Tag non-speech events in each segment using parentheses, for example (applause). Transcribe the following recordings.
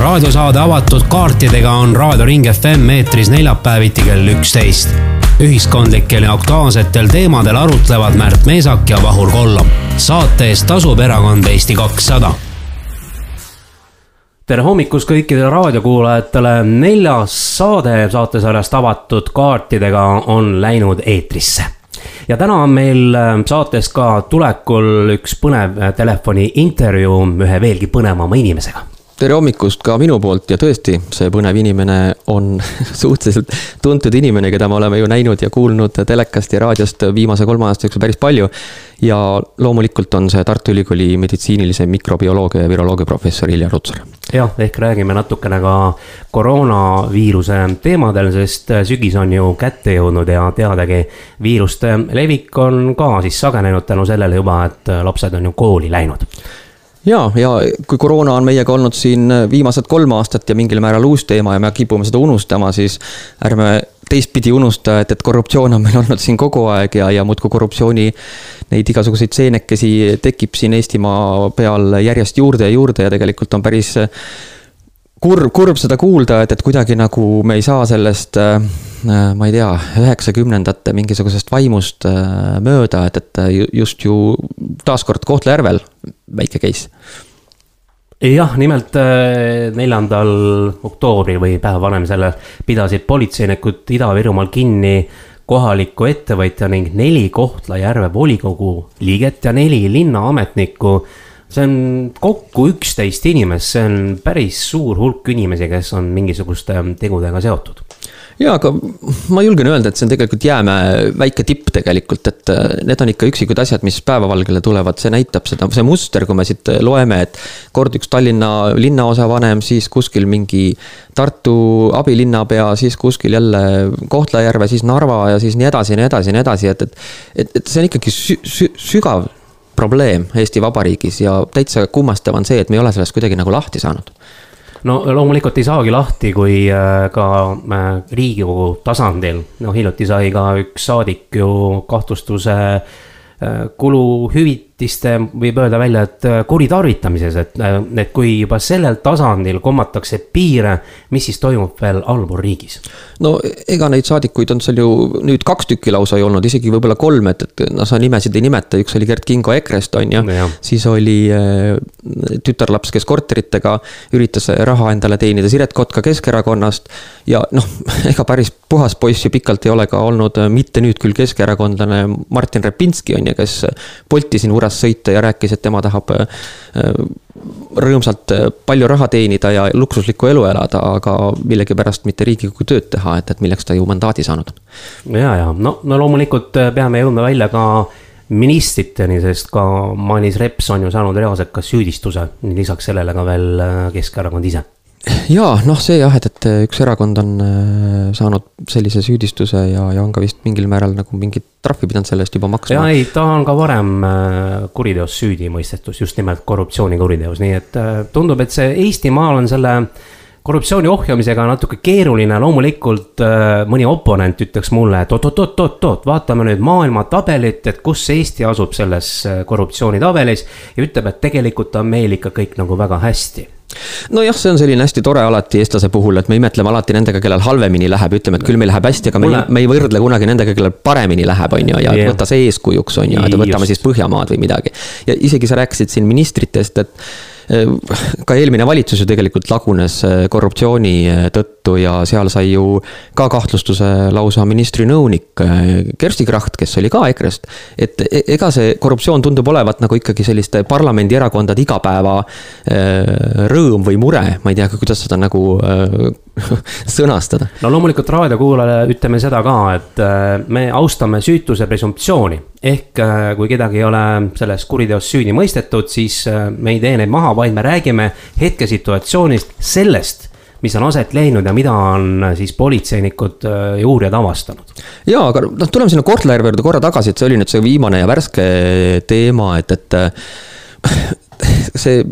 raadiosaade avatud kaartidega on Raadio Ring FM eetris neljapäeviti kell üksteist. ühiskondlikel ja aktuaalsetel teemadel arutlevad Märt Meesak ja Vahur Kollam. saate eest tasub erakond Eesti kakssada tere hommikust kõikidele raadiokuulajatele, neljas saade saatesarjast avatud kaartidega on läinud eetrisse. ja täna on meil äh, saates ka tulekul üks põnev äh, telefoniintervjuu ühe veelgi põnevama inimesega tere hommikust ka minu poolt ja tõesti, see põnev inimene on (laughs) suhteliselt tuntud inimene, keda me oleme ju näinud ja kuulnud telekast ja raadiost viimase kolme aasta jooksul päris palju. ja loomulikult on see Tartu Ülikooli meditsiinilise mikrobioloogia ja viroloogia professor Ilja Lutsar. jah, ehk räägime natukene ka koroonaviiruse teemadel, sest sügis on ju kätte jõudnud ja teadagi, viiruste levik on ka siis sagenenud tänu sellele juba, et lapsed on ju kooli läinud ja, ja kui koroona on meiega olnud siin viimased kolm aastat ja mingil määral uus teema ja me kipume seda unustama, siis ärme teistpidi unusta, et, et korruptsioon on meil (laughs) olnud siin kogu aeg ja, ja muudkui korruptsiooni neid igasuguseid seenekesi tekib siin Eestimaa peal järjest juurde ja juurde ja tegelikult on päris kurb, kurb seda kuulda, et, et kuidagi nagu me ei saa sellest, äh, ma ei tea, üheksakümnendate mingisugusest vaimust äh, mööda, et, et just ju taaskord Kohtla-Järvel väike case. Jah, nimelt äh, neljandal oktoobril või päev varem selle pidasid politseinikud Ida-Virumaal kinni kohaliku ettevõtja ning neli Kohtla-Järve volikogu liiget ja neli linnaametnikku see on kokku üksteist inimest, see on päris suur hulk inimesi, kes on mingisuguste tegudega seotud. Jaa, aga ma julgen öelda, et see on tegelikult jäämäe väike tipp tegelikult, et äh, need on ikka üksikud asjad, mis päevavalgele tulevad, see näitab seda, see muster, kui me siit loeme, et kord üks Tallinna linnaosavanem, siis kuskil mingi Tartu abilinnapea, siis kuskil jälle Kohtla-Järve, siis Narva ja siis nii edasi ja nii edasi ja nii edasi, et, et, et, et see on ikkagi sü sü sügav probleem Eesti Vabariigis ja täitsa kummastav on see, et me ei ole sellest kuidagi nagu lahti saanud. No loomulikult ei saagi lahti, kui äh, ka äh, Riigikogu tasandil, noh hiljuti sai ka üks saadik ju kahtlustuse äh, kuluhüvitiste, võib öelda välja, et kuritarvitamises, et, et kui juba sellel tasandil kommatakse piire, mis siis toimub veel allpool riigis? no ega neid saadikuid on seal ju nüüd kaks tükki lausa ei olnud, isegi võib-olla kolm, et, et noh, sa nimesid ei nimeta, üks oli Gerd Kingo EKRE-st, on ju no,. siis oli tütarlaps, kes korteritega üritas raha endale teenida, Siret Kotka Keskerakonnast. ja noh, (laughs) ega päris puhas poiss ju pikalt ei ole ka olnud, mitte nüüd küll keskerakondlane Martin Repinski on ju, kes Bolti siin Uras sõita ja rääkis, et tema tahab äh, rõõmsalt palju raha teenida ja luksuslikku elu elada, aga millegipärast mitte Riigikogu tööd teha et, et milleks ta ju mandaadi saanud on. ja, ja no, no loomulikult äh, peame jõudma välja ka ministriteni, sest ka Mailis Reps on ju saanud reaalselt ka süüdistuse, lisaks sellele ka veel äh, Keskerakond ise jaa, noh, see jah, et, et üks erakond on äh, saanud sellise süüdistuse ja, ja on ka vist mingil määral nagu mingit trahvi pidanud selle eest juba maksma. jaa, ei, ta on ka varem kuriteos süüdi mõistetud, just nimelt korruptsioonikuriteos, nii et tundub, et see Eestimaal on selle korruptsiooni ohjamisega natuke keeruline, loomulikult äh, mõni oponent ütleks mulle, et oot-oot-oot-oot, vaatame nüüd maailma tabelit, et kus Eesti asub selles äh, korruptsioonitabelis. ja ütleb, et tegelikult on meil ikka kõik nagu väga hästi nojah, see on selline hästi tore alati eestlase puhul, et me imetleme alati nendega, kellel halvemini läheb, ütleme, et küll meil läheb hästi, aga me Mulle... ei, me ei võrdle kunagi nendega, kellel paremini läheb, on ju, ja yeah. võta see eeskujuks, on ju, et võtame siis Põhjamaad või midagi. ja isegi sa rääkisid siin ministritest, et ka eelmine valitsus ju tegelikult lagunes eh, korruptsiooni eh, tõttu ja seal sai ju ka kahtlustuse lausa ministri nõunik Kersti Kracht, kes oli ka EKRE-st. et e-, ega see korruptsioon tundub olevat nagu ikkagi selliste parlamendierakondade igapäeva rõõm või mure, ma ei tea, kuidas seda nagu (laughs) sõnastada. no loomulikult raadiokuulajale ütleme seda ka, et me austame süütuse presumptsiooni ehk äh, kui kedagi ei ole selles kuriteos süüdi mõistetud, siis äh, me ei tee neid maha, vaid me räägime hetkesituatsioonist, sellest mis on aset leidnud ja mida on äh, siis politseinikud ja uurijad avastanud. ja, aga noh, tuleme sinna Kohtla-Järve juurde korra tagasi, et see oli nüüd see viimane ja värske teema, et, et see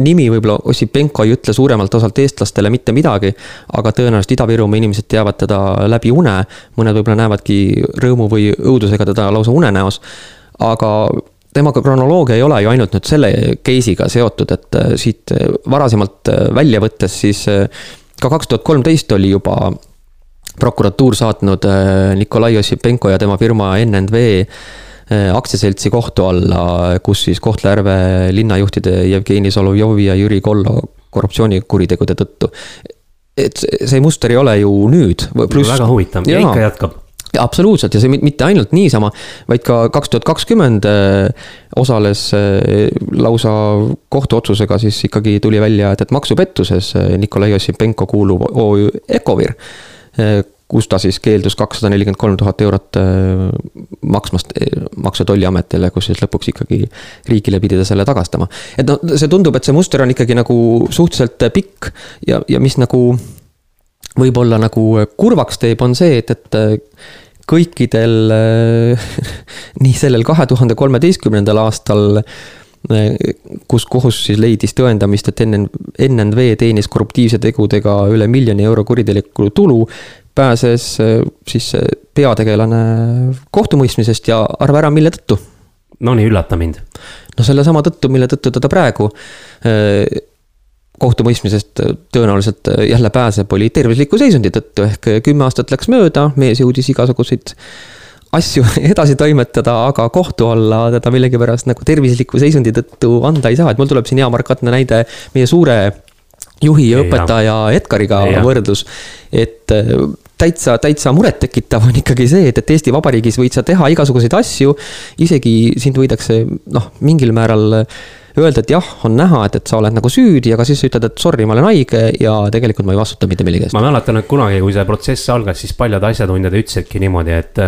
nimi võib-olla Ossipenko ei ütle suuremalt osalt eestlastele mitte midagi, aga tõenäoliselt Ida-Virumaa inimesed teavad teda läbi une. mõned võib-olla näevadki rõõmu või õudusega teda lausa unenäos. aga temaga kronoloogia ei ole ju ainult nüüd selle case'iga seotud, et äh, siit varasemalt välja võttes, siis ka kaks tuhat kolmteist oli juba prokuratuur saatnud Nikolai Ossipenko ja tema firma NNV aktsiaseltsi kohtu alla, kus siis Kohtla-Järve linnajuhtide Jevgeni Solovjovi ja Jüri Kollo korruptsioonikuritegude tõttu. et see muster ei ole ju nüüd. väga huvitav ja ikka jätkab absoluutselt ja see mitte ainult niisama, vaid ka kaks tuhat kakskümmend äh, osales äh, lausa kohtuotsusega siis ikkagi tuli välja, et, et maksupettuses äh, Nikolai Ossipenko kuuluv OÜ Ecovir kus ta siis keeldus kakssada nelikümmend kolm tuhat eurot maksmast Maksu- ja Tolliametile, kus siis lõpuks ikkagi riigile pidi ta selle tagastama. et noh, see tundub, et see muster on ikkagi nagu suhteliselt pikk ja, ja mis nagu võib-olla nagu kurvaks teeb, on see, et, et kõikidel (laughs) nii sellel kahe tuhande kolmeteistkümnendal aastal kus kohus siis leidis tõendamist, et NN, NNV teenis korruptiivse tegudega üle miljoni euro kuritegelikku tulu, pääses siis peategelane kohtumõistmisest ja arva ära, mille tõttu. Nonii, üllata mind. no sellesama tõttu, mille tõttu teda praegu kohtumõistmisest tõenäoliselt jälle pääseb, oli tervisliku seisundi tõttu, ehk kümme aastat läks mööda, mees jõudis igasuguseid asju (laughs) edasi toimetada, aga kohtu alla teda millegipärast nagu tervisliku seisundi tõttu anda ei saa, et mul tuleb siin hea markantne näide meie suure juhi ja õpetaja Edgariga võrdlus. et äh, täitsa, täitsa murettekitav on ikkagi see, et, et Eesti Vabariigis võid sa teha igasuguseid asju. isegi sind võidakse noh, mingil määral öelda, et jah, on näha, et, et sa oled nagu süüdi, aga siis ütled, et sorry, ma olen haige ja tegelikult ma ei vastuta mitte millegi eest. ma mäletan, et kunagi, kui see protsess algas, siis paljud asjatundjad ütlesidki niimoodi, et,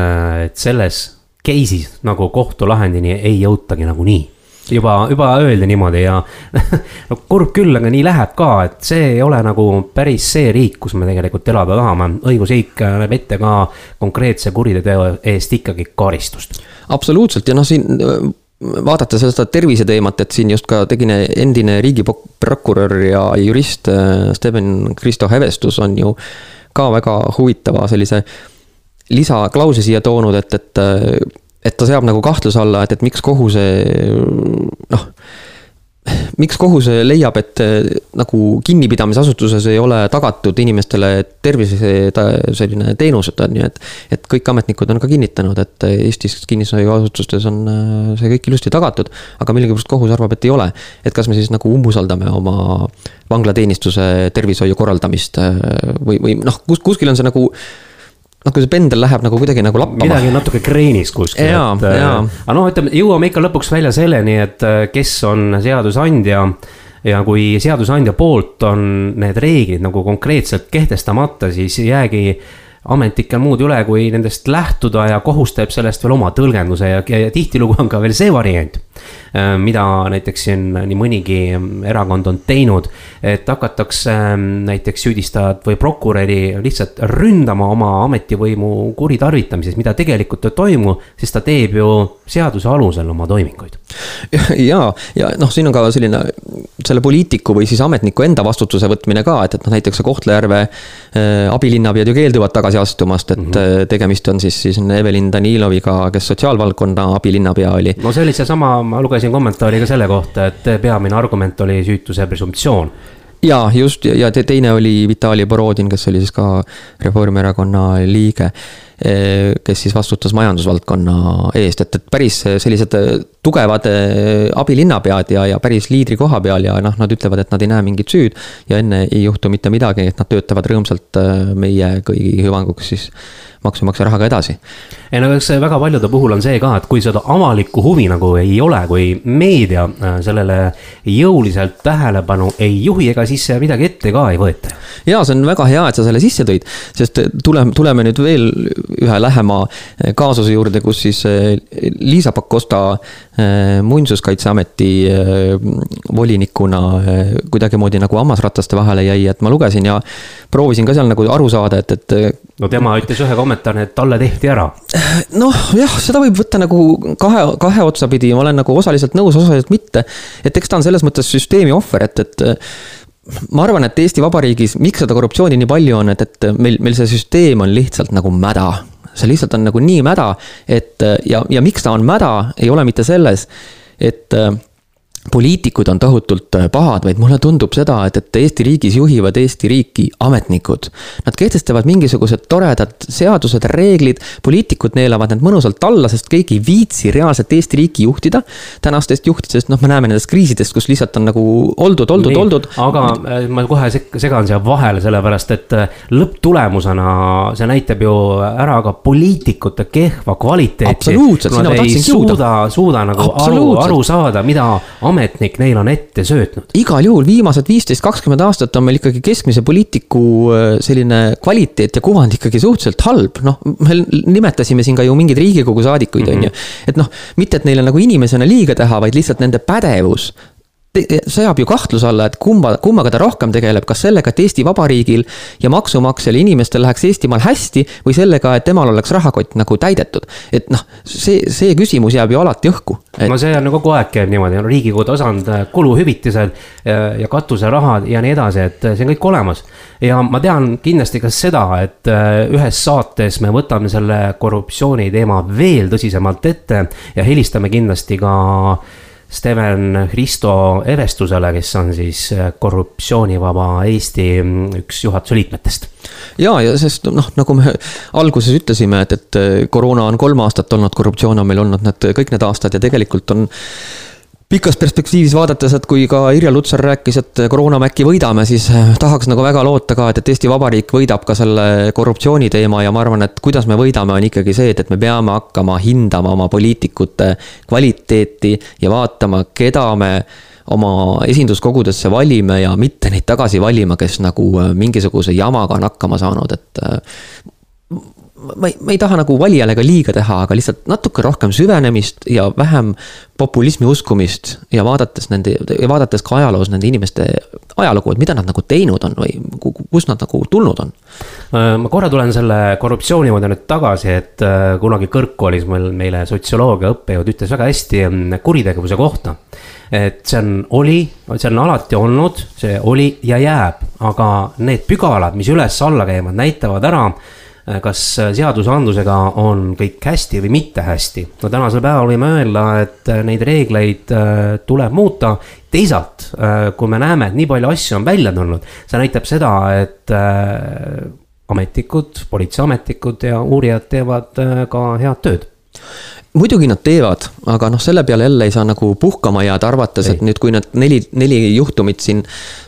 et selles case'is nagu kohtulahendini ei jõutagi nagunii juba, juba öeldi niimoodi ja (laughs) no kurb küll, aga nii läheb ka, et see ei ole nagu päris see riik, kus me tegelikult elada tahame. õigusriik näeb ette ka konkreetse kuriteo eest ikkagi karistust. absoluutselt ja noh, siin vaadates seda terviseteemat, et siin just ka tegine endine riigiprokurör ja jurist äh, Steven Kristo Hävestus on ju ka väga huvitava sellise lisaklausli siia toonud, et, et, et ta seab nagu kahtluse alla, et, et miks kohus noh miks kohus leiab, et eh, nagu kinnipidamisasutuses ei ole tagatud inimestele tervise selline teenused on ju, et. et kõik ametnikud on ka kinnitanud, et Eestis kinnishoiuasutustes on eh, see kõik ilusti tagatud. aga millegipärast kohus arvab, et ei ole. et kas me siis nagu umbusaldame oma vanglateenistuse tervishoiu korraldamist eh, või, või noh, kus, kuskil on see nagu noh, kui see pendel läheb nagu kuidagi nagu lappama. midagi natuke kreenis kuskil. et, äh, aga noh, ütleme, jõuame ikka lõpuks välja selleni, et äh, kes on seadusandja. ja kui seadusandja poolt on need reeglid nagu konkreetselt kehtestamata, siis jäägi ametnikel muud üle, kui nendest lähtuda ja kohus teeb sellest veel oma tõlgenduse ja, ja tihtilugu on ka veel see variant. Äh, mida näiteks siin nii mõnigi erakond on teinud, et hakatakse ähm, näiteks süüdistajat või prokuröri lihtsalt ründama oma ametivõimu kuritarvitamises, mida tegelikult ei toimu, sest ta teeb ju seaduse alusel oma toiminguid. (laughs) ja, ja noh, siin on ka selline selle poliitiku või siis ametniku enda vastutuse võtmine ka, et, et noh, näiteks Kohtla-Järve äh, abilinnapead ju keelduvad tagasi astumast, et mm -hmm. tegemist on siis, siis Evelin Daniloviga, kes sotsiaalvaldkonna abilinnapea oli. no see oli seesama, ma lugesin kommentaari ka selle kohta, et peamine argument oli süütuse presumptsioon ja just ja teine oli Vitali Borodin, kes oli siis ka Reformierakonna liige Eh, kes siis vastutas majandusvaldkonna eest, et, et päris sellised eh, tugevad eh, abilinnapead ja, ja päris liidri koha peal ja noh, nad ütlevad, et nad ei näe mingit süüd. ja enne ei juhtu mitte midagi, et nad töötavad rõõmsalt meie kõigi hüvanguks siis maksumaksja rahaga edasi. ei no eks väga paljude puhul on see ka, et kui seda avalikku huvi nagu ei ole, kui meedia äh, sellele jõuliselt tähelepanu ei juhi, ega siis midagi ette ka ei võeta. ja see on väga hea, et sa selle sisse tõid, sest tuleme, tuleme nüüd veel ühe lähema äh, kaasuse juurde, kus siis äh, Liisa Pakosta muinsuskaitseameti volinikuna kuidagimoodi nagu hammasrataste vahele jäi, et ma lugesin ja proovisin ka seal nagu aru saada, et, et. no tema ütles ühe kommentaari, et talle tehti ära. noh, jah, seda võib võtta nagu kahe, kahe otsapidi, ma olen nagu osaliselt nõus, osaliselt mitte. et eks ta on selles mõttes süsteemi ohver, et, et ma arvan, et Eesti Vabariigis, miks seda korruptsiooni nii palju on, et, et meil, meil see süsteem on lihtsalt nagu mäda see lihtsalt on nagu nii mäda, et ja, ja miks ta on mäda, ei ole mitte selles, et poliitikud on tohutult äh, pahad, vaid mulle tundub seda, et, et Eesti riigis juhivad Eesti riiki ametnikud. Nad kehtestavad mingisugused toredad seadused, reeglid, poliitikud neelavad need mõnusalt alla, sest keegi ei viitsi reaalselt Eesti riiki juhtida. tänastest juhtidest, noh, me näeme nendest kriisidest, kus lihtsalt on nagu oldud, oldud, oldud. aga äh, ma kohe segan siia vahele, sellepärast et äh, lõpptulemusena see näitab ju ära ka poliitikute kehva kvaliteeti. absoluutselt, sinna ma tahtsingi jõuda. suuda, suuda nagu aru, aru saada, mida ametnik neil on ette söötnud. igal juhul viimased viisteist, kakskümmend aastat on meil ikkagi keskmise poliitiku äh, selline kvaliteet ja kuvand ikkagi suhteliselt halb, noh, me nimetasime siin ka ju mingeid riigikogu saadikuid on ju. et noh, mitte, et neile nagu inimesena liiga teha, vaid lihtsalt nende pädevus seab ju kahtluse alla, et kumba, kummaga ta rohkem tegeleb, kas sellega, et Eesti Vabariigil ja maksumaksjal ja inimestel läheks Eestimaal hästi või sellega, et temal oleks rahakott nagu täidetud. et noh, see, see küsimus jääb ju alati õhku et.... no see on nagu kogu aeg käib niimoodi, riigikogu tasand, kuluhüvitised ja, ja katuserahad ja nii edasi, et see on kõik olemas. ja ma tean kindlasti ka seda, et äh, ühes saates me võtame selle korruptsiooni teema veel tõsisemalt ette ja helistame kindlasti ka Steven Risto Evestusele, kes on siis äh, korruptsioonivaba Eesti mm, üks juhatuse liikmetest. ja, ja sest noh, nagu me alguses ütlesime, et, et äh, koroona on kolm aastat olnud, korruptsioon on meil olnud need kõik need aastad ja tegelikult on pikas perspektiivis vaadates, et kui ka Irja Lutsar rääkis, et koroona me äkki võidame, siis äh, tahaks nagu väga loota ka, et, et Eesti Vabariik võidab ka selle korruptsiooni teema ja ma arvan, et kuidas me võidame, on ikkagi see, et, et me peame hakkama hindama oma poliitikute kvaliteeti ja vaatama, keda me oma esinduskogudesse valime ja mitte neid tagasi valima, kes nagu äh, mingisuguse jamaga on hakkama saanud, et äh, ma ei, ma ei taha nagu valijale ka liiga teha, aga lihtsalt natuke rohkem süvenemist ja vähem populismi uskumist ja vaadates nende ja vaadates ka ajaloos nende inimeste ajalugu, et mida nad nagu teinud on või kust nad nagu tulnud on. Äh, ma korra tulen selle korruptsiooni juurde nüüd tagasi, et äh, kunagi kõrgkoolis meil, meile sotsioloogia õppejõud ütles väga hästi mm, kuritegevuse kohta et see on, oli, see on alati olnud, see oli ja jääb, aga need pügalad, mis üles-alla käivad, näitavad ära kas äh, seadusandlusega on kõik hästi või mitte hästi. no tänasel päeval võime öelda, et äh, neid reegleid tuleb muuta. teisalt, kui me näeme, et nii palju asju on välja tulnud, see näitab seda, et ametnikud, politseiametnikud ja uurijad teevad ka head tööd muidugi nad teevad, aga noh, selle peale jälle ei saa nagu puhkama jääda, arvates, et nüüd, kui need neli, neli juhtumit siin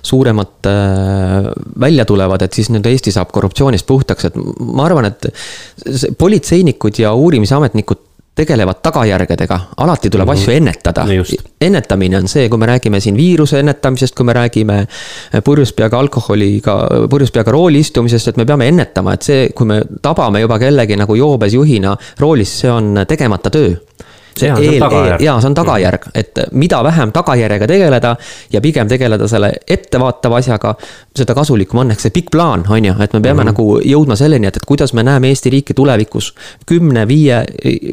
suuremat äh, välja tulevad, et siis nüüd Eesti saab korruptsioonist puhtaks, et ma arvan, et politseinikud ja uurimisametnikud tegelevad tagajärgedega, alati tuleb mm -hmm. asju ennetada. ennetamine on see, kui me räägime siin viiruse ennetamisest, kui me räägime äh, purjus peaga alkoholiga, purjus peaga rooli istumisest, et me peame ennetama, et see, kui me tabame juba kellegi nagu joobes juhina roolis, see on tegemata töö see on, see on tagajärg. jaa, see on tagajärg, et mida vähem tagajärjega tegeleda ja pigem tegeleda selle ettevaatava asjaga, seda kasulikum on, ehk see pikk plaan, on ju, et me peame mm -hmm. nagu jõudma selleni, et, et kuidas me näeme Eesti riiki tulevikus kümne, viie,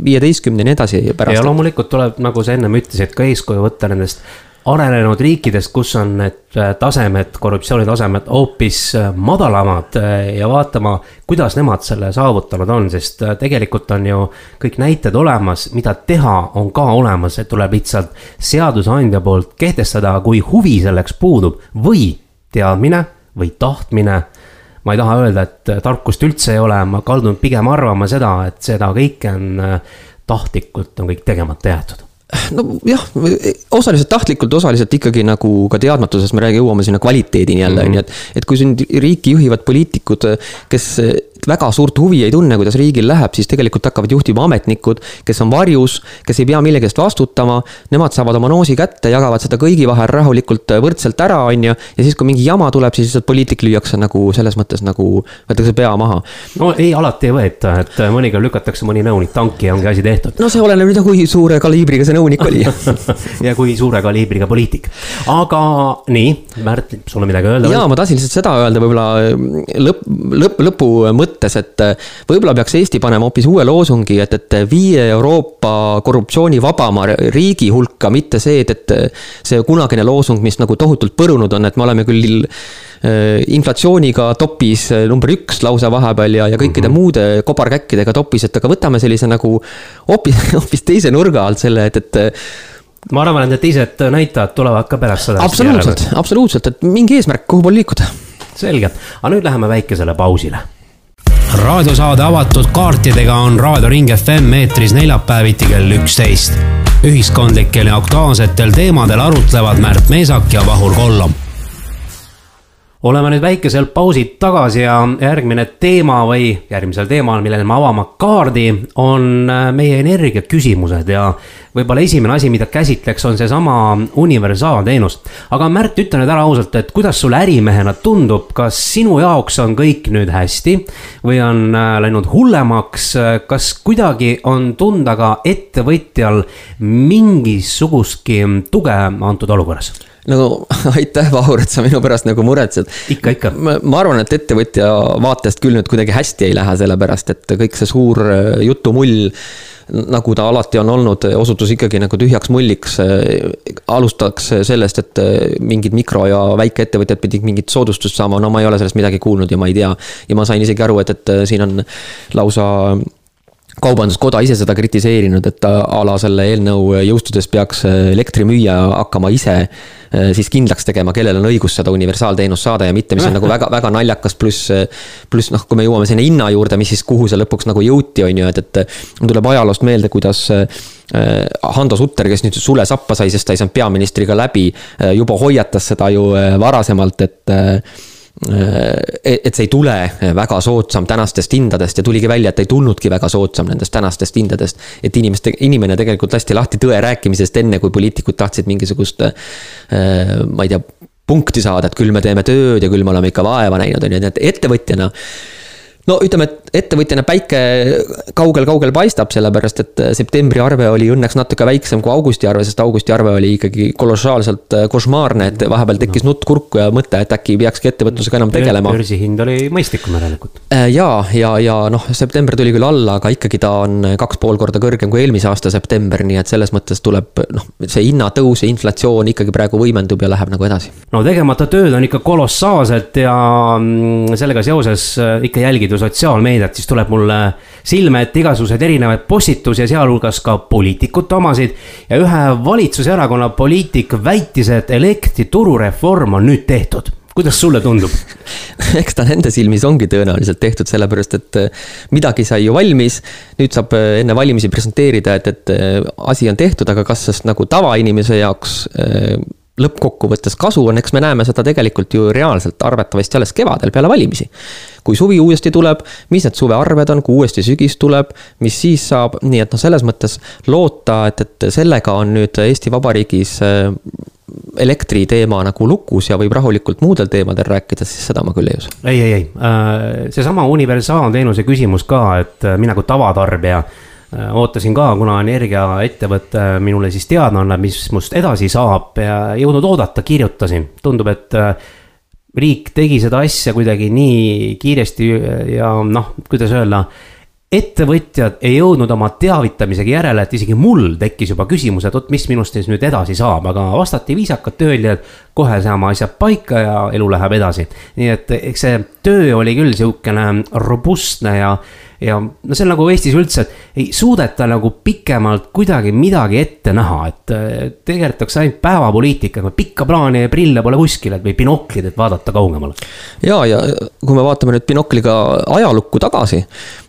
viieteistkümne ja nii edasi pärast. ja loomulikult tuleb, nagu sa ennem ütlesid, ka eeskuju võtta nendest arenenud riikidest, kus on need äh, tasemed, korruptsiooni tasemed hoopis äh, madalamad äh, ja vaatama, kuidas nemad selle saavutanud on, sest tegelikult on ju kõik näited olemas, mida teha on ka olemas, et tuleb lihtsalt seadusandja poolt kehtestada, kui huvi selleks puudub või teadmine või tahtmine ma ei taha öelda, et tarkust üldse ei ole, ma kaldun pigem arvama seda, et seda kõike on tahtlikult on kõik tegemata jäetud nojah, osaliselt tahtlikult, osaliselt ikkagi nagu ka teadmatusest me räägime, jõuame sinna kvaliteedini jälle, on ju, et. et kui siin riiki juhivad poliitikud, kes väga suurt huvi ei tunne, kuidas riigil läheb, siis tegelikult hakkavad juhtima ametnikud, kes on varjus, kes ei pea millegi eest vastutama. Nemad saavad oma noosi kätte, jagavad seda kõigi vahel rahulikult võrdselt ära, on ju. ja siis, kui mingi jama tuleb, siis lihtsalt poliitik lüüakse nagu selles mõttes nagu, võetakse pea maha. no ei, alati ei võeta, et mõnikord lükatakse mõni nõunik tanki ja ongi asi tehtud. no see oleneb nüüd, kui suure kaliibriga see nõunik oli (laughs) ja kui suure kaliibriga poliitik. aga nii, Märt, sul on midagi öelda? jaa, ma tahtsin lihtsalt seda öelda, võib-olla lõpp, lõpp, lõpu mõte mõttes, et äh, võib-olla peaks Eesti panema hoopis uue loosungi, et, et viie Euroopa korruptsioonivabama riigi hulka, mitte see, et, et see kunagine loosung, mis nagu tohutult põrunud on, et me oleme küll inflatsiooniga topis number üks lausa vahepeal ja, ja kõikide mm -hmm. muude kobarkäkkidega topis, et aga võtame sellise nagu hoopis, (laughs) hoopis teise nurga alt selle, et, et ma arvan, et need teised näitajad tulevad ka pärast seda. absoluutselt, absoluutselt, et mingi eesmärk, kuhu poole liikuda. selge, aga nüüd läheme väikesele pausile raadiosaade avatud kaartidega on Raadio Ring FM eetris neljapäeviti kell üksteist. ühiskondlikel ja aktuaalsetel teemadel arutlevad Märt Meesak ja Vahur Kollom oleme nüüd väikesel pausil tagasi ja järgmine teema või järgmisel teemal, millele me avame kaardi, on äh, meie energiaküsimused ja võib-olla esimene asi, mida käsitleks, on seesama universaalteenus. aga Märt, ütle nüüd ära ausalt, et kuidas sulle ärimehena tundub, kas sinu jaoks on kõik nüüd hästi või on äh, läinud hullemaks, kas kuidagi on tunda ka ettevõtjal mingisugustki tuge antud olukorras? Nagu (laughs) aitäh, Vahur, et sa minu pärast nagu muretsed. ikka, ikka. ma arvan, et ettevõtja vaatest küll nüüd kuidagi hästi ei lähe, sellepärast et kõik see suur äh, jutumull nagu ta alati on olnud, osutus ikkagi nagu tühjaks mulliks. alustaks sellest, et äh, mingid mikro- ja väikeettevõtjad pidid mingit soodustust saama, no ma ei ole sellest midagi kuulnud ja ma ei tea. ja ma sain isegi aru, et, et äh, siin on lausa kaubanduskoda ise seda kritiseerinud, et a la selle eelnõu jõustudes peaks elektrimüüja hakkama ise eh, siis kindlaks tegema, kellel on õigus seda universaalteenust saada ja mitte, mis on nagu väga, väga naljakas, pluss. pluss noh, kui me jõuame sinna hinna juurde, mis siis, kuhu see lõpuks nagu jõuti, on ju, et, et. mul tuleb ajaloost meelde, kuidas Hando Sutter, kes nüüd sule sappa sai, sest ta ei saanud peaministriga läbi, juba hoiatas seda ju varasemalt, et Äh, et see ei tule väga soodsam tänastest hindadest ja tuligi välja, et ei tulnudki väga soodsam nendest tänastest hindadest. et inimeste, inimene tegelikult lasti lahti tõe rääkimisest enne, kui poliitikud tahtsid mingisugust, äh, ma ei tea, punkti saada, et küll me teeme tööd ja küll me oleme ikka vaeva näinud, on ju, nii et ettevõtjana no ütleme, et ettevõtjana päike kaugel-kaugel paistab, sellepärast et äh, septembri arve oli õnneks natuke väiksem kui augusti arve, sest augusti arve oli ikkagi kolossaalselt äh, košmaarne, et vahepeal tekkis nutt kurku ja mõte, et äkki peakski ettevõtlusega enam tegelema. börsihind oli mõistlikum järelikult. Äh, ja, ja, ja noh, september tuli küll alla, aga ikkagi ta on kaks pool korda kõrgem kui eelmise aasta september, nii et selles mõttes tuleb noh, see hinnatõus ja inflatsioon ikkagi praegu võimendub ja läheb nagu edasi. no tegemata tööd on ikka kolossaalselt ja mm, sellega seoses ikka jälgida jälgid ju sotsiaalmeediat, siis tuleb mulle silme ette igasuguseid erinevaid postitusi ja sealhulgas ka poliitikute omasid. ja ühe valitsuserakonna poliitik väitis, et elektriturureform on nüüd tehtud kuidas sulle tundub (laughs) eks ta nende silmis ongi tõenäoliselt tehtud, sellepärast et äh, midagi sai ju valmis. nüüd saab äh, enne valimisi presenteerida, et, et äh, asi on tehtud, aga kas sest nagu tavainimese jaoks lõppkokkuvõttes kasu on, eks me näeme seda tegelikult ju reaalselt arvatavasti alles kevadel peale valimisi. kui suvi uuesti tuleb, mis need suvearved on, kui uuesti sügis tuleb, mis siis saab, nii et noh, selles mõttes loota, et, et sellega on nüüd Eesti Vabariigis äh, elektri teema nagu lukus ja võib rahulikult muudel teemadel rääkida, siis seda ma küll ei usu. ei, ei, ei, äh, seesama universaalteenuse küsimus ka, et äh, mina kui tavatarbija ootasin ka, kuna energiaettevõte minule siis teada annab, mis must edasi saab ja jõudnud oodata, kirjutasin, tundub, et äh, riik tegi seda asja kuidagi nii kiiresti ja noh, kuidas öelda ettevõtjad ei jõudnud oma teavitamisega järele, et isegi mul tekkis juba küsimus, et vot mis minust siis nüüd edasi saab, aga vastati viisakalt, öeldi, et kohe saame asjad paika ja elu läheb edasi. nii et eks see töö oli küll sihukene robustne ja ja no see on nagu Eestis üldse, et ei suudeta nagu pikemalt kuidagi midagi ette näha, et tegeletakse ainult päevapoliitikaga, pikka plaani ja prille pole kuskil, et või binoklid, et vaadata kaugemale. ja, ja kui me vaatame nüüd binokliga ajalukku tagasi,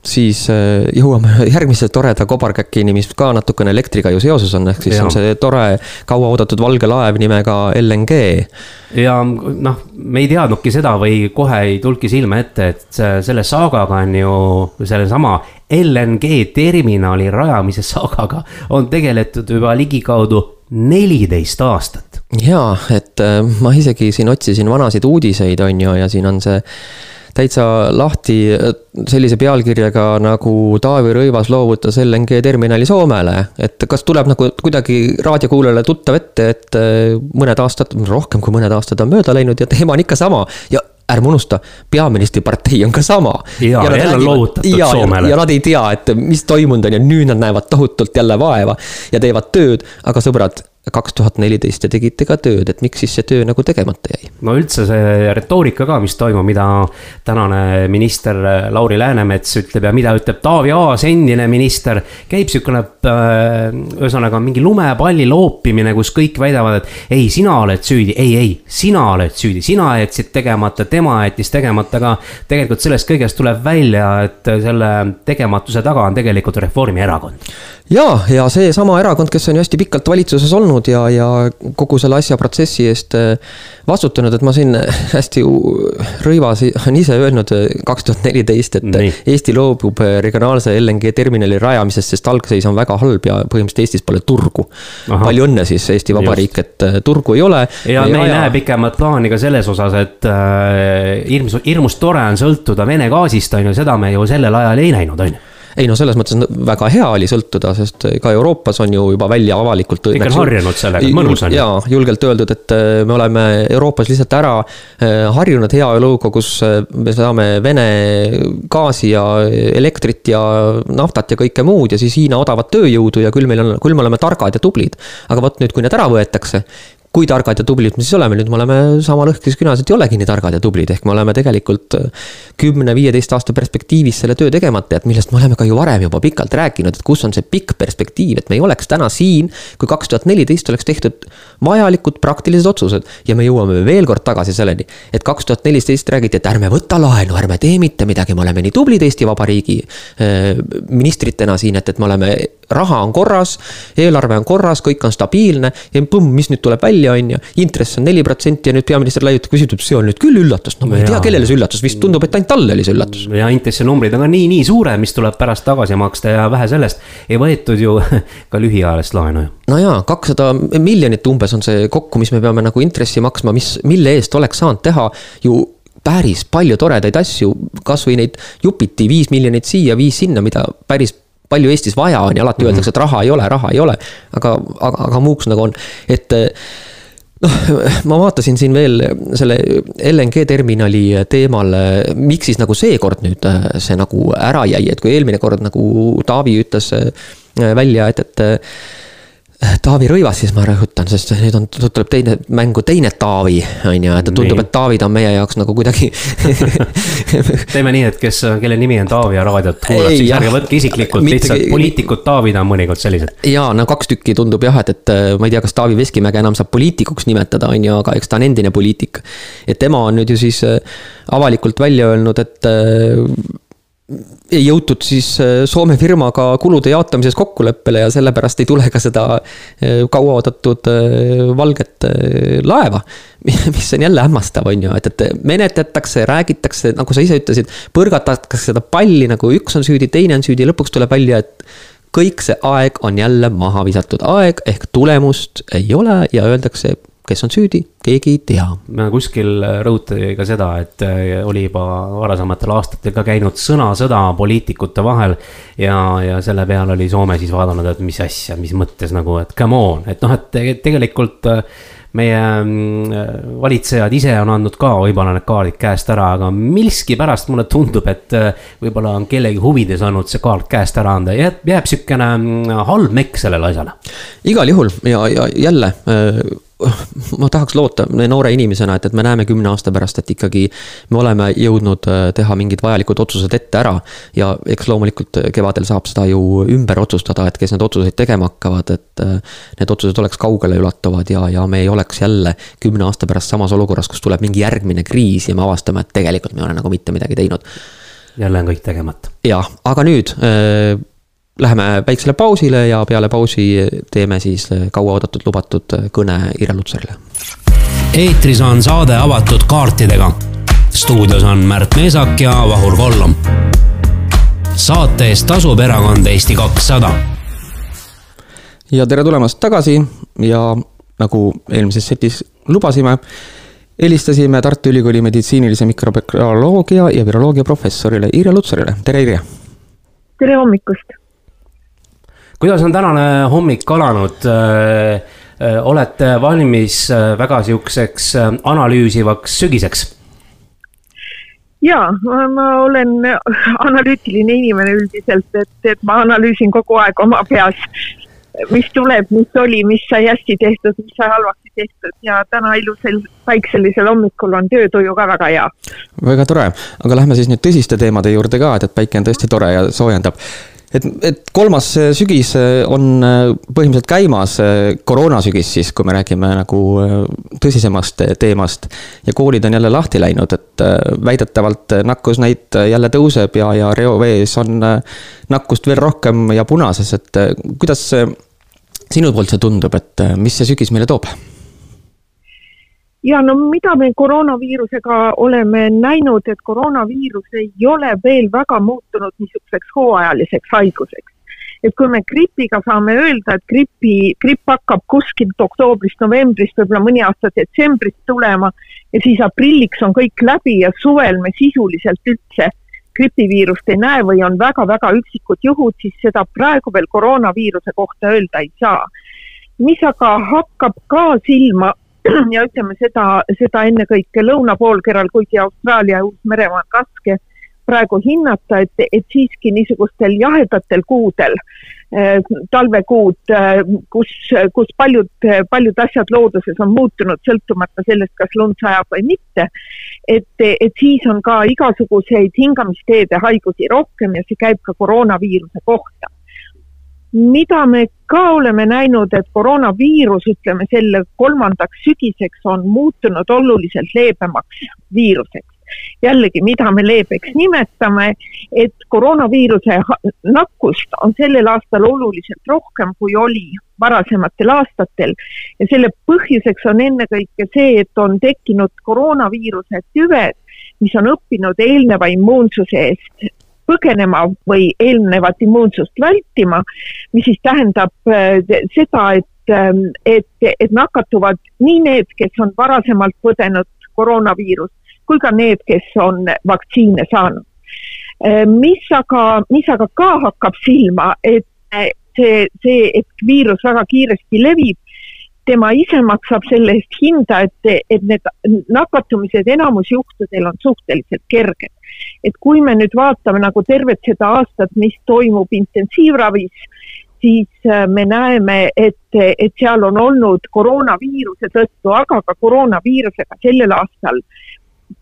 siis äh, jõuame (laughs) järgmise toreda kobarkäkini, mis ka natukene elektriga ju seoses on, ehk siis ja. on see tore kauaoodatud valge laev nimega LNG ja noh, me ei teadnudki seda või kohe ei tulnudki silme ette, et selle saagaga on ju, sellesama LNG terminali rajamise saagaga on tegeletud juba ligikaudu neliteist aastat. ja, et äh, ma isegi siin otsisin vanasid uudiseid, on ju, ja siin on see täitsa lahti sellise pealkirjaga nagu Taavi Rõivas loovutas LNG terminali Soomele. et kas tuleb nagu kuidagi raadiokuulajale tuttav ette, et äh, mõned aastad, rohkem kui mõned aastad on mööda läinud ja teema on ikka sama ja ärme unusta, peaministripartei on ka sama. ja, ja jälle on loovutatud ja, Soomele. ja nad ei tea, et mis toimunud on ja nüüd nad näevad tohutult jälle vaeva ja teevad tööd, aga sõbrad kaks tuhat neliteist ja tegite ka tööd, et miks siis see töö nagu tegemata jäi? no üldse see retoorika ka, mis toimub, mida tänane minister Lauri Läänemets ütleb ja mida ütleb Taavi Aas, endine minister. käib sihukene äh, ühesõnaga mingi lumepalli loopimine, kus kõik väidavad, et ei, sina oled süüdi, ei, ei, sina oled süüdi, sina jätsid tegemata, tema jättis tegemata, aga tegelikult sellest kõigest tuleb välja, et selle tegematuse taga on tegelikult Reformierakond ja, ja seesama erakond, kes on ju hästi pikalt valitsuses olnud ja, ja kogu selle asja protsessi eest äh, vastutanud, et ma siin hästi rõivas on ise öelnud äh, kaks tuhat neliteist, et Nii. Eesti loobub regionaalse LNG terminali rajamisest, sest algseis on väga halb ja põhimõtteliselt Eestis pole turgu. palju õnne siis Eesti Vabariik, et turgu ei ole. ja me ei aja... näe pikemat plaani ka selles osas, et äh, hirmus, hirmus tore on sõltuda Vene gaasist, on ju, seda me ju sellel ajal ei näinud, on ju ei no selles mõttes väga hea oli sõltuda, sest ka Euroopas on ju juba välja avalikult. kõik on harjunud sellega, mõnus on ju. jaa, julgelt öeldud, et äh, me oleme Euroopas lihtsalt ära äh, harjunud heaeluga, kus äh, me saame Vene gaasi ja elektrit ja naftat ja kõike muud ja siis Hiina odavat tööjõudu ja küll meil on, küll me oleme targad ja tublid. aga vot nüüd, kui need ära võetakse, kui targad ja tublid me siis oleme, nüüd me oleme sama lõhkis künas, et ei olegi nii targad ja tublid, ehk me oleme tegelikult äh, kümne-viieteist aasta perspektiivis selle töö tegemata jätnud, millest me oleme ka ju varem juba pikalt rääkinud, et kus on see pikk perspektiiv, et me ei oleks täna siin, kui kaks tuhat neliteist oleks tehtud vajalikud praktilised otsused. ja me jõuame veel kord tagasi selleni, et kaks tuhat neliteist räägiti, et ärme võta laenu, ärme tee mitte midagi, me oleme nii tublid Eesti Vabariigi äh, ministritena siin, et, et me oleme raha on korras, eelarve on korras, kõik on stabiilne ja põmm, mis nüüd tuleb välja, on ju. intress on neli protsenti ja nüüd peaminister laiutab, küsib, see on nüüd küll üllatus, no ma ei tea, kellele see üllatus, vist tundub, et ainult talle oli see üllatus. ja intressinumbrid on ka nii, nii suured, mis tuleb pärast tagasi maksta ja vähe sellest, ei võetud ju (laughs) ka lühiajalist laenu ju. no jaa, kakssada miljonit umbes on see kokku, mis me peame nagu intressi maksma, mis, mille eest oleks saanud teha ju päris palju toredaid asju, kasvõi neid jupiti viis miljonit siia, viis sinna, mida päris palju Eestis vaja on ja alati mm -hmm. öeldakse, et raha ei ole, raha ei ole. aga, aga, aga muuks nagu on, et noh, (laughs) ma vaatasin siin veel selle LNG terminali teemal, miks siis nagu seekord nüüd see nagu ära jäi, et kui eelmine kord nagu Taavi ütles välja, et, et Taavi Rõivas, siis ma rõhutan, sest nüüd on, tuleb teine mängu teine Taavi, on ju, et tundub, et Taavid on meie jaoks nagu kuidagi (laughs) teeme nii, et kes, kelle nimi on Taavi ja raadiot kuulab, siis ärge võtke isiklikult, lihtsalt poliitikud Taavid on mõnikord sellised. ja no kaks tükki tundub jah, et, et ma ei tea, kas Taavi Veskimäge enam saab poliitikuks nimetada, on ju, aga eks ta on endine poliitik. et tema on nüüd ju siis äh, avalikult välja öelnud, et äh, ei jõutud siis äh, Soome firmaga kulude jaotamises kokkuleppele ja sellepärast ei tule ka seda äh, kauaoodatud äh, valget laeva. (laughs) mis on jälle hämmastav, on ju, et, et menetletakse, räägitakse, nagu sa ise ütlesid, põrgatatakse seda palli nagu üks on süüdi, teine on süüdi, lõpuks tuleb välja, et kõik see aeg on jälle maha visatud aeg ehk tulemust ei ole ja öeldakse kes on süüdi, keegi ei tea. kuskil rõhutati ka seda, et äh, oli juba varasematel aastatel ka käinud sõnasõda poliitikute vahel. ja, ja selle peale oli Soome siis vaadanud, et mis asja, mis mõttes nagu, et come on, et noh, et tegelikult äh, meie mm, valitsejad ise on andnud ka võib-olla need kaardid käest ära, aga miskipärast mulle tundub, et äh, võib-olla on kellegi huvides olnud see kaart käest ära anda, jääb, jääb sihukene mm, halb mekk sellele asjale. igal juhul ja, ja jälle ma tahaks loota noore inimesena, et, et me näeme kümne aasta pärast, et ikkagi me oleme jõudnud äh, teha mingid vajalikud otsused ette ära. ja eks loomulikult kevadel saab seda ju ümber otsustada, et kes need otsuseid tegema hakkavad, et äh, need otsused oleks kaugeleulatuvad ja, ja me ei oleks jälle kümne aasta pärast samas olukorras, kus tuleb mingi järgmine kriis ja me avastame, et tegelikult me ei ole nagu mitte midagi teinud. jälle on kõik tegemata. jah, aga nüüd äh, Läheme väiksele pausile ja peale pausi teeme siis kauaoodatud lubatud kõne Irja Lutsarile. eetris on saade avatud kaartidega. stuudios on Märt Meesak ja Vahur Kollom. saate eest tasub erakond Eesti kakssada. ja tere tulemast tagasi ja nagu eelmises setis lubasime helistasime Tartu Ülikooli meditsiinilise mikrobioloogia ja viroloogia professorile Irja Lutsarile, tere Irja! tere hommikust! Kuidas on tänane hommik alanud? Äh, äh, olete valmis äh, väga sihukeseks analüüsivaks sügiseks? ja ma olen analüütiline inimene üldiselt, et, et ma analüüsin kogu aeg oma peas mis tuleb, mis oli, mis sai hästi tehtud, mis sai halvasti tehtud ja täna ilusal päikselisel hommikul on töötuju ka väga hea. väga tore, aga lähme siis nüüd tõsiste teemade juurde ka, et, et päike on tõesti tore ja soojendab et, et kolmas äh, sügis äh, on äh, põhimõtteliselt käimas, koroonasügis siis, kui me räägime nagu tõsisemast teemast. ja koolid on jälle lahti läinud, et väidetavalt nakkusnäit jälle tõuseb ja, ja reovees on nakkust veel rohkem ja punases, et kuidas sinu poolt see tundub, et mis see sügis meile toob? Ja no mida me koroonaviirusega oleme näinud, et koroonaviirus ei ole veel väga muutunud niisuguseks hooajaliseks haiguseks. et kui me gripiga saame öelda, et gripi, gripp hakkab kuskilt oktoobrist-novembrist, võib-olla mõni aasta detsembrist tulema ja siis aprilliks on kõik läbi ja suvel me sisuliselt üldse gripiviirust ei näe või on väga-väga üksikud juhud, siis seda praegu veel koroonaviiruse kohta öelda ei saa. mis aga hakkab ka silma (clears throat) ja ütleme seda, seda ennekõike lõunapoolkeral, kuigi Austraalia ja Uus-Meremaa on raske praegu hinnata, et, et siiski niisugustel jahedatel kuudel, eh, talvekuud, eh, kus, kus paljud, paljud asjad looduses on muutunud, sõltumata sellest, kas lund sajab või mitte, et, et siis on ka igasuguseid hingamisteede haigusi rohkem ja see käib ka koroonaviiruse kohta mida me ka oleme näinud, et koroonaviirus, ütleme selle kolmandaks sügiseks on muutunud oluliselt leebemaks viiruseks. jällegi, mida me leebeks nimetame, et koroonaviiruse nakkust on sellel aastal oluliselt rohkem, kui oli varasematel aastatel ja selle põhjuseks on ennekõike see, et on tekkinud koroonaviiruse tüved, mis on õppinud eelneva immuunsuse eest põgenema või eelnevat immuunsust vältima, mis siis tähendab äh, seda, et, ähm, et, et nakatuvad nii need, kes on varasemalt põdenud koroonaviirust, kui ka need, kes on vaktsiine saanud. Äh, mis aga, mis aga ka hakkab silma, et see, see, et viirus väga kiiresti levib, tema ise maksab selle eest hinda, et, et need nakatumised enamus juhtudel on suhteliselt kerged. Et kui me nüüd vaatame nagu tervet seda aastat, mis toimub intensiivravis, siis äh, me näeme, et, et seal on olnud koroonaviiruse tõttu, aga ka koroonaviirusega sellel aastal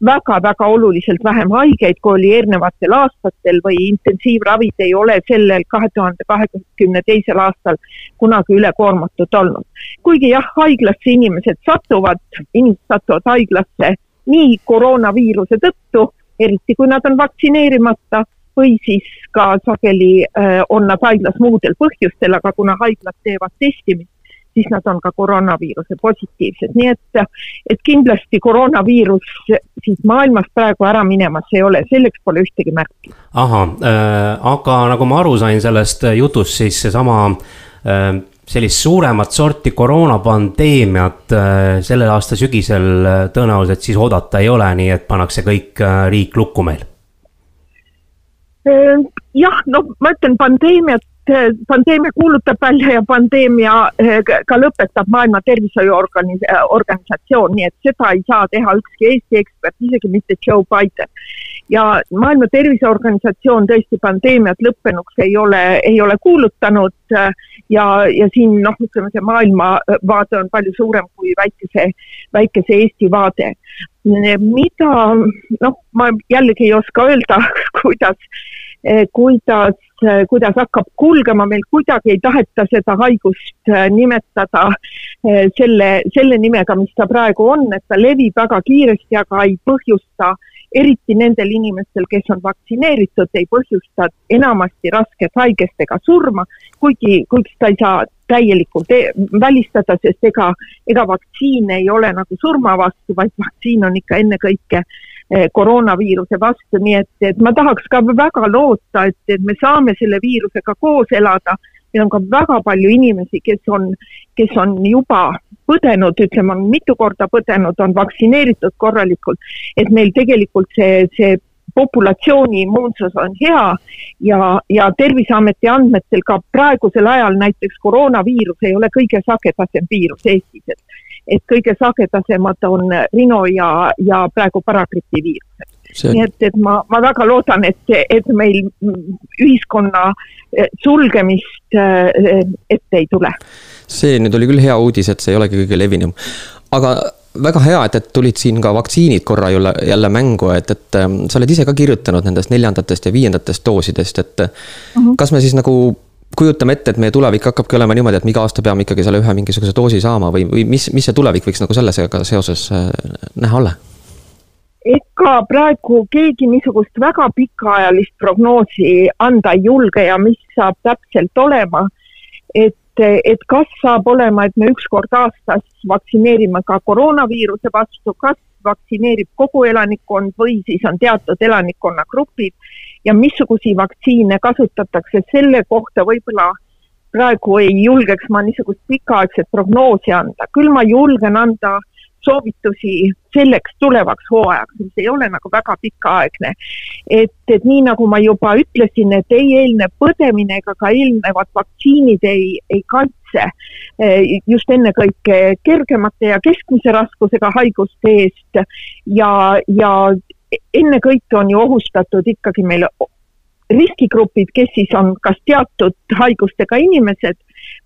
väga-väga oluliselt vähem haigeid, kui oli eelnevatel aastatel või intensiivravid ei ole sellel kahe tuhande kahekümne teisel aastal kunagi ülekoormatud olnud. kuigi jah, haiglasse inimesed satuvad, inimesed satuvad haiglasse nii koroonaviiruse tõttu eriti kui nad on vaktsineerimata või siis ka sageli äh, on nad haiglas muudel põhjustel, aga kuna haiglad teevad testimist, siis nad on ka koroonaviiruse positiivsed, nii et, et kindlasti koroonaviirus siis maailmast praegu ära minemas ei ole, selleks pole ühtegi märki. ahah äh,, aga nagu ma aru sain sellest jutust, siis seesama äh, sellist suuremat sorti koroonapandeemiat äh, sellel aasta sügisel äh, tõenäoliselt siis oodata ei ole, nii et pannakse kõik äh, riik lukku meil? jah, no ma ütlen pandeemiat, pandeemia kuulutab välja ja pandeemia ka lõpetab Maailma Tervishoiuorganisatsioon, nii et seda ei saa teha ükski Eesti ekspert, isegi mitte Joe Biden ja Maailma Terviseorganisatsioon tõesti pandeemiat lõppenuks ei ole, ei ole kuulutanud äh, ja, ja siin noh, ütleme see maailmavaade on palju suurem kui väikese, väikese Eesti vaade. Mida, noh, ma jällegi ei oska öelda, (laughs) kuidas, äh, kuidas, äh, kuidas hakkab kulgema, meil kuidagi ei taheta seda haigust nimetada selle, selle nimega, mis ta praegu on, et ta levib väga kiiresti, aga ei põhjusta eriti nendel inimestel, kes on vaktsineeritud, ei põhjusta enamasti rasket haigest ega surma, kuigi, kuigi seda ei saa täielikult e välistada, sest ega, ega vaktsiin ei ole nagu surma vastu, vaid vaktsiin on ikka ennekõike eh, koroonaviiruse vastu, nii et, et ma tahaks ka väga loota, et, et me saame selle viirusega koos elada. meil on ka väga palju inimesi, kes on, kes on juba põdenud, ütleme, on mitu korda põdenud, on vaktsineeritud korralikult, et meil tegelikult see, see populatsiooni immuunsus on hea ja, ja Terviseameti andmetel ka praegusel ajal näiteks koroonaviirus ei ole kõige sagedasem viirus Eestis, et et kõige sagedasemad on rino ja, ja praegu paragripi viirused nii et, et ma, ma väga loodan, et, et meil ühiskonna sulgemist ette ei tule. see nüüd oli küll hea uudis, et see ei olegi kõige levinum. aga väga hea, et, et tulid siin ka vaktsiinid korra jälle, jälle mängu, et, et ähm, sa oled ise ka kirjutanud nendest neljandatest ja viiendatest doosidest, et mhm. -huh. kas me siis nagu kujutame ette, et meie tulevik hakkabki olema niimoodi, et me iga aasta peame ikkagi selle ühe mingisuguse doosi saama või, või mis, mis see tulevik võiks nagu sellega seoses äh, näha olla? ega praegu keegi niisugust väga pikaajalist prognoosi anda ei julge ja mis saab täpselt olema. et et kas saab olema, et me üks kord aastas vaktsineerime ka koroonaviiruse vastu, kas vaktsineerib kogu elanikkond või siis on teatud elanikkonnagrupid ja missuguseid vaktsiine kasutatakse, selle kohta võib-olla praegu ei julgeks ma niisugust pikaaegset prognoosi anda, küll ma julgen anda soovitusi selleks tulevaks hooajaks, mis ei ole nagu väga pikaaegne. et, et nii nagu ma juba ütlesin, et ei eelnev põdemine ega ka eelnevad vaktsiinid ei, ei kaitse eh, just ennekõike kergemate ja keskmise raskusega haiguste eest ja, ja ennekõike on ju ohustatud ikkagi meil riskigrupid, kes siis on kas teatud haigustega inimesed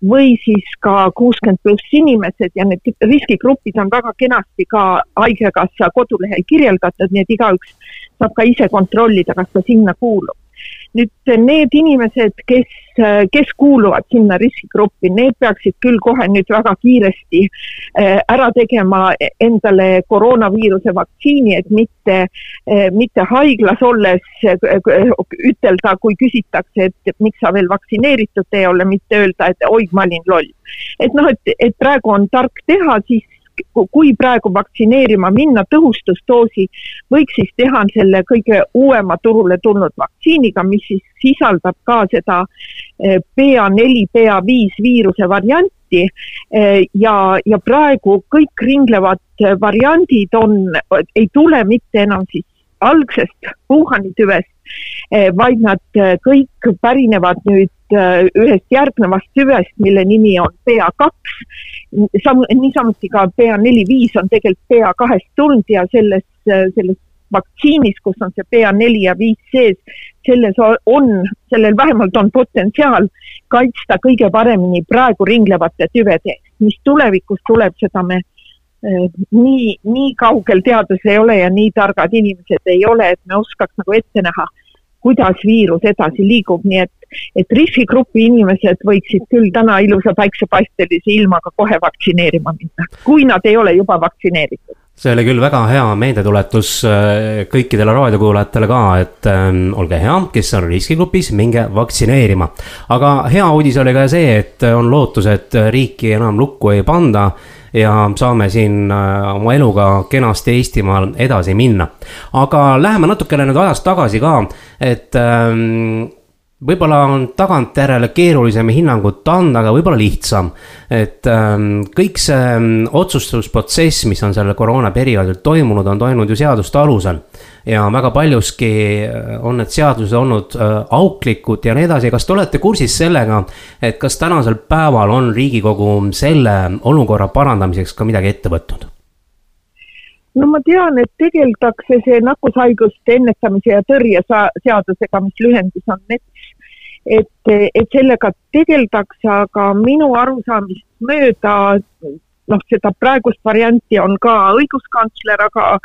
või siis ka kuuskümmend pluss inimesed ja need riskigrupid on väga kenasti ka Haigekassa kodulehel kirjeldatud, nii et igaüks saab ka ise kontrollida, kas ta sinna kuulub nüüd need inimesed, kes, kes kuuluvad sinna riskigruppi, need peaksid küll kohe nüüd väga kiiresti äh, ära tegema endale koroonaviiruse vaktsiini, et mitte, äh, mitte haiglas olles äh, ütelda, kui küsitakse, et miks sa veel vaktsineeritud ei ole, mitte öelda, et oi, ma olin loll. et noh, et, et praegu on tark teha, siis kui praegu vaktsineerima minna tõhustusdoosi, võiks siis teha selle kõige uuema turule tulnud vaktsiiniga, mis siis sisaldab ka seda BA4, eh, BA5 viiruse varianti. Eh, ja, ja praegu kõik ringlevad variandid on, ei tule mitte enam siis algsest Wuhani tüvest, eh, vaid nad kõik pärinevad nüüd ühest järgnevast tüvest, mille nimi on BA2 sam-, niisamuti ka PA neli viis on tegelikult PA kahest tulnud ja selles, selles vaktsiinis, kus on see PA neli ja viis sees, selles on, sellel vähemalt on potentsiaal kaitsta kõige paremini praegu ringlevate tüvede eest, mis tulevikus tuleb, seda me eh, nii, nii kaugel teadus ei ole ja nii targad inimesed ei ole, et me oskaks nagu ette näha, kuidas viirus edasi liigub, nii et et riskigrupi inimesed võiksid küll täna ilusa päiksepaistelise ilmaga kohe vaktsineerima minna, kui nad ei ole juba vaktsineeritud see oli küll väga hea meeldetuletus äh, kõikidele raadiokuulajatele ka, et ähm, olge hea, kes on riskigrupis, minge vaktsineerima. aga hea uudis oli ka see, et on lootus, et riiki enam lukku ei panda ja saame siin äh, oma eluga kenasti Eestimaal edasi minna. aga läheme natukene nüüd ajas tagasi ka, et ähm, võib-olla on tagantjärele keerulisem hinnangut anda, aga võib-olla lihtsam. et ähm, kõik see ähm, otsustusprotsess, mis on sellel koroonaperioodil toimunud, on toimunud ju seaduste alusel. Ja väga paljuski äh, on need seadused olnud äh, auklikud ja nii edasi, kas te olete kursis sellega, et kas tänasel päeval on riigikogu selle olukorra parandamiseks ka midagi ette võtnud? no ma tean, et tegeldakse see nakkushaiguste ennetamise ja tõrje seadusega, mis lühendis on NETS, et, et sellega tegeldakse, aga minu arusaamist mööda noh, seda praegust varianti on ka õiguskantsler, aga,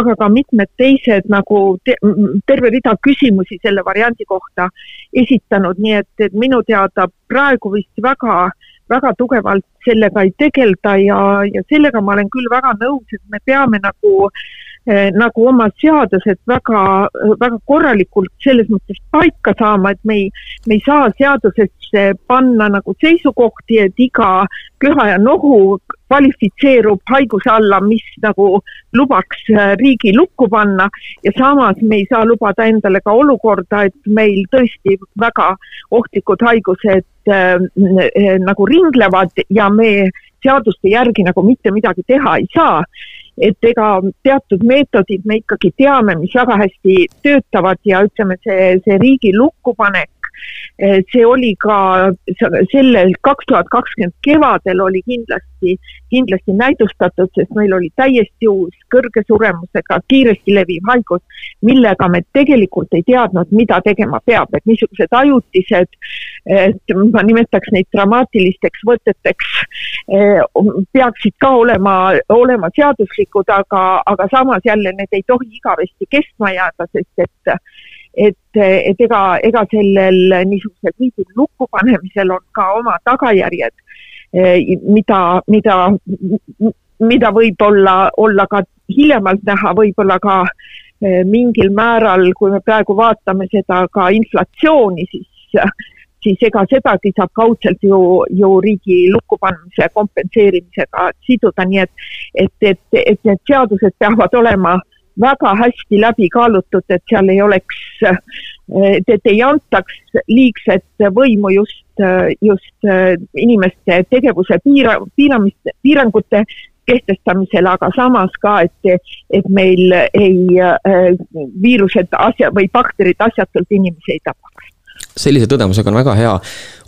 aga ka mitmed teised nagu te, terve rida küsimusi selle variandi kohta esitanud, nii et, et minu teada praegu vist väga, väga tugevalt sellega ei tegelda ja, ja sellega ma olen küll väga nõus, et me peame nagu Eh, nagu oma seadused väga, väga korralikult selles mõttes paika saama, et me ei, me ei saa seadusesse panna nagu seisukohti, et iga köha ja nohu kvalifitseerub haiguse alla, mis nagu lubaks eh, riigi lukku panna. Ja samas me ei saa lubada endale ka olukorda, et meil tõesti väga ohtlikud haigused äh, nagu ringlevad ja me seaduste järgi nagu mitte midagi teha ei saa. Et ega teatud meetodid me ikkagi teame, mis väga hästi töötavad ja ütleme, see, see riigi lukkupanek see oli ka sellel kaks tuhat kakskümmend kevadel oli kindlasti, kindlasti näidustatud, sest meil oli täiesti uus kõrge suremusega kiiresti leviv haigus, millega me tegelikult ei teadnud, mida tegema peab, et niisugused ajutised, et ma nimetaks neid dramaatilisteks võteteks, peaksid ka olema, olema seaduslikud, aga, aga samas jälle need ei tohi igavesti kestma jääda, sest et et, et ega, ega sellel niisuguse kriisi lukku panemisel on ka oma tagajärjed, eh, mida, mida, mida võib olla, ka hiljemalt näha, võib-olla ka eh, mingil määral, kui me praegu vaatame seda ka inflatsiooni, siis siis ega sedagi saab kaudselt ju, ju riigi lukkupandmise kompenseerimisega siduda, nii et, et, et, et need seadused peavad olema äh, väga hästi läbi kaalutud, et seal ei oleks, et ei antaks liigset võimu just, just inimeste tegevuse piira, piiramist, piirangute kehtestamisele, aga samas ka, et, et meil ei, viirused asja või bakterid asjatult inimesi ei tapaks. Sellise tõdemusega on väga hea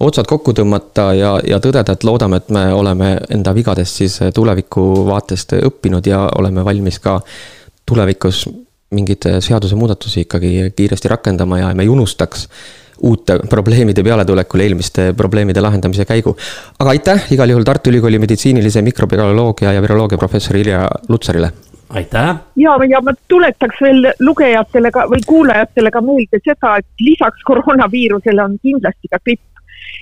otsad kokku tõmmata ja, ja tõdeda, et loodame, et me oleme enda vigadest siis tuleviku vaatest õppinud ja oleme valmis ka tulevikus mingeid seadusemuudatusi ikkagi kiiresti rakendama ja me ei unustaks uute probleemide pealetulekul eelmiste probleemide lahendamise käigu. aga aitäh igal juhul Tartu Ülikooli meditsiinilise mikrobioloogia ja viroloogia professor Irja Lutsarile. aitäh. ja, ja ma tuletaks veel lugejatele ka või kuulajatele ka meelde seda, et lisaks koroonaviirusele on kindlasti ka gripp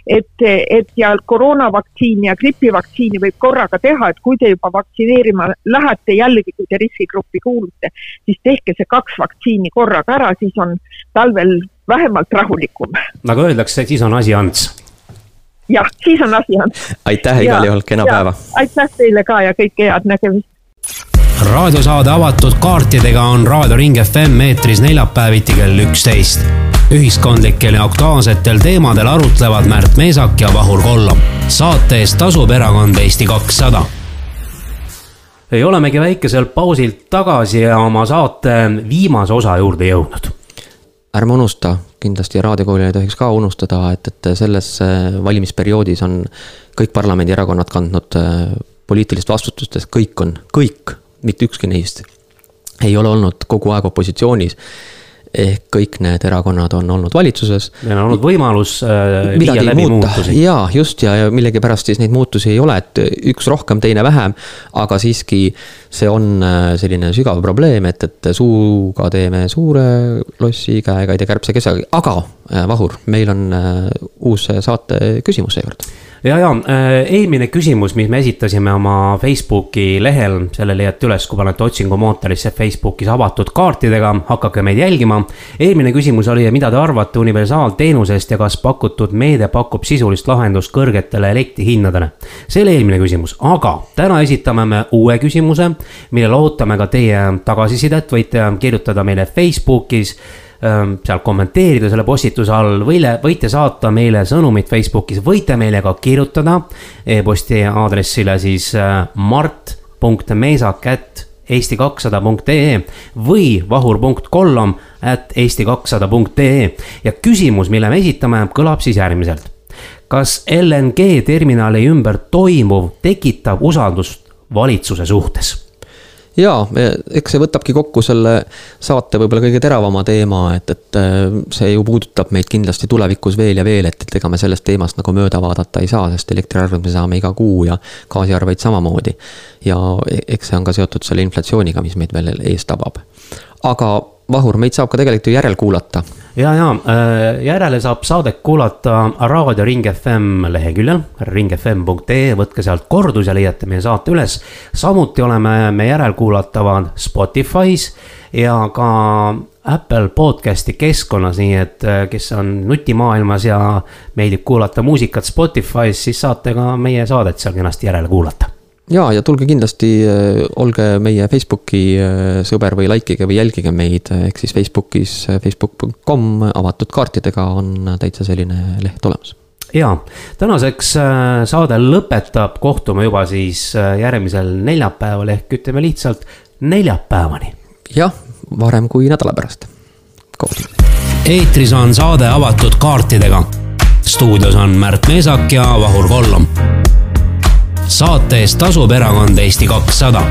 et, et ja koroonavaktsiini ja gripivaktsiini võib korraga teha, et kui te juba vaktsineerima lähete, jällegi kui te riskigruppi kuulute, siis tehke see kaks vaktsiini korraga ära, siis on talvel vähemalt rahulikum. nagu öeldakse, siis on asi ants jah, siis on asi ants. aitäh igal juhul, kena ja, päeva. aitäh teile ka ja kõike head nägemist. Raadiosaade avatud kaartidega on Raadio Ring FM eetris neljapäeviti kell üksteist ühiskondlikel ja aktuaalsetel teemadel arutlevad Märt Meesak ja Vahur Kollom. saate eest tasub erakond Eesti kakssada. ei olemegi väikeselt pausilt tagasi ja oma saate viimase osa juurde jõudnud. ärme unusta, kindlasti raadiokoolil ei tohiks ka unustada, et, et selles äh, valimisperioodis on kõik parlamendierakonnad kandnud äh, poliitilist vastutust, sest kõik on, kõik, mitte ükski neist ei ole olnud kogu aeg opositsioonis ehk kõik need erakonnad on olnud valitsuses. Neil on olnud võimalus äh, viia läbi muuta. muutusi. jaa, just ja, ja millegipärast siis neid muutusi ei ole, et üks rohkem, teine vähem. aga siiski see on äh, selline sügav probleem, et, et suuga teeme suure lossi, käega ei tee kärbse kesagi, aga äh, Vahur, meil on äh, uus saate küsimus seekord ja, ja äh, eelmine küsimus, mis me esitasime oma Facebooki lehel, selle leiate üles, kui panete otsingumootorisse Facebookis avatud kaartidega, hakake meid jälgima. eelmine küsimus oli, mida te arvate universaalteenusest ja kas pakutud meede pakub sisulist lahendust kõrgetele elektrihindadele? see oli eelmine küsimus, aga täna esitame me uue küsimuse, millele ootame ka teie tagasisidet, võite kirjutada meile Facebookis seal kommenteerida selle postituse all või võite saata meile sõnumit Facebookis, võite meile ka kirjutada e-posti aadressile siis äh, mart.meesak eesti kakssada punkt ee või vahur.kollom at eesti kakssada punkt ee ja küsimus, mille me esitame, kõlab siis järgmiselt. kas LNG terminali ümber toimuv tekitab usaldust valitsuse suhtes? Jaa, eks see võtabki kokku selle saate võib-olla kõige teravama teema, et, et äh, see ju puudutab meid kindlasti tulevikus veel ja veel, et, et ega me sellest teemast nagu mööda vaadata ei saa, sest elektriarveid me saame iga kuu ja gaasiarveid samamoodi. ja e-, eks see on ka seotud selle inflatsiooniga, mis meid veel ees tabab. aga Vahur, meid saab ka tegelikult ju järelkuulata. ja, ja äh, järele saab saadet kuulata Raadio Ring FM leheküljel, ringfm.ee, võtke sealt kordus ja leiate meie saate üles. samuti oleme me järelkuulatavad Spotify's ja ka Apple podcast'i keskkonnas, nii et äh, kes on nutimaailmas ja meeldib kuulata muusikat Spotify's, siis saate ka meie saadet seal kenasti järele kuulata ja, ja tulge kindlasti, äh, olge meie Facebooki äh, sõber või likeige või jälgige meid, ehk siis Facebookis facebook.com avatud kaartidega on täitsa selline leht olemas ja tänaseks äh, saade lõpetab, kohtume juba siis järgmisel neljapäeval ehk ütleme lihtsalt neljapäevani. jah, varem kui nädala pärast. kohtume eetris on saade avatud kaartidega. stuudios on Märt Meesak ja Vahur Kollom. Saate eest tasub erakond Eesti kakssada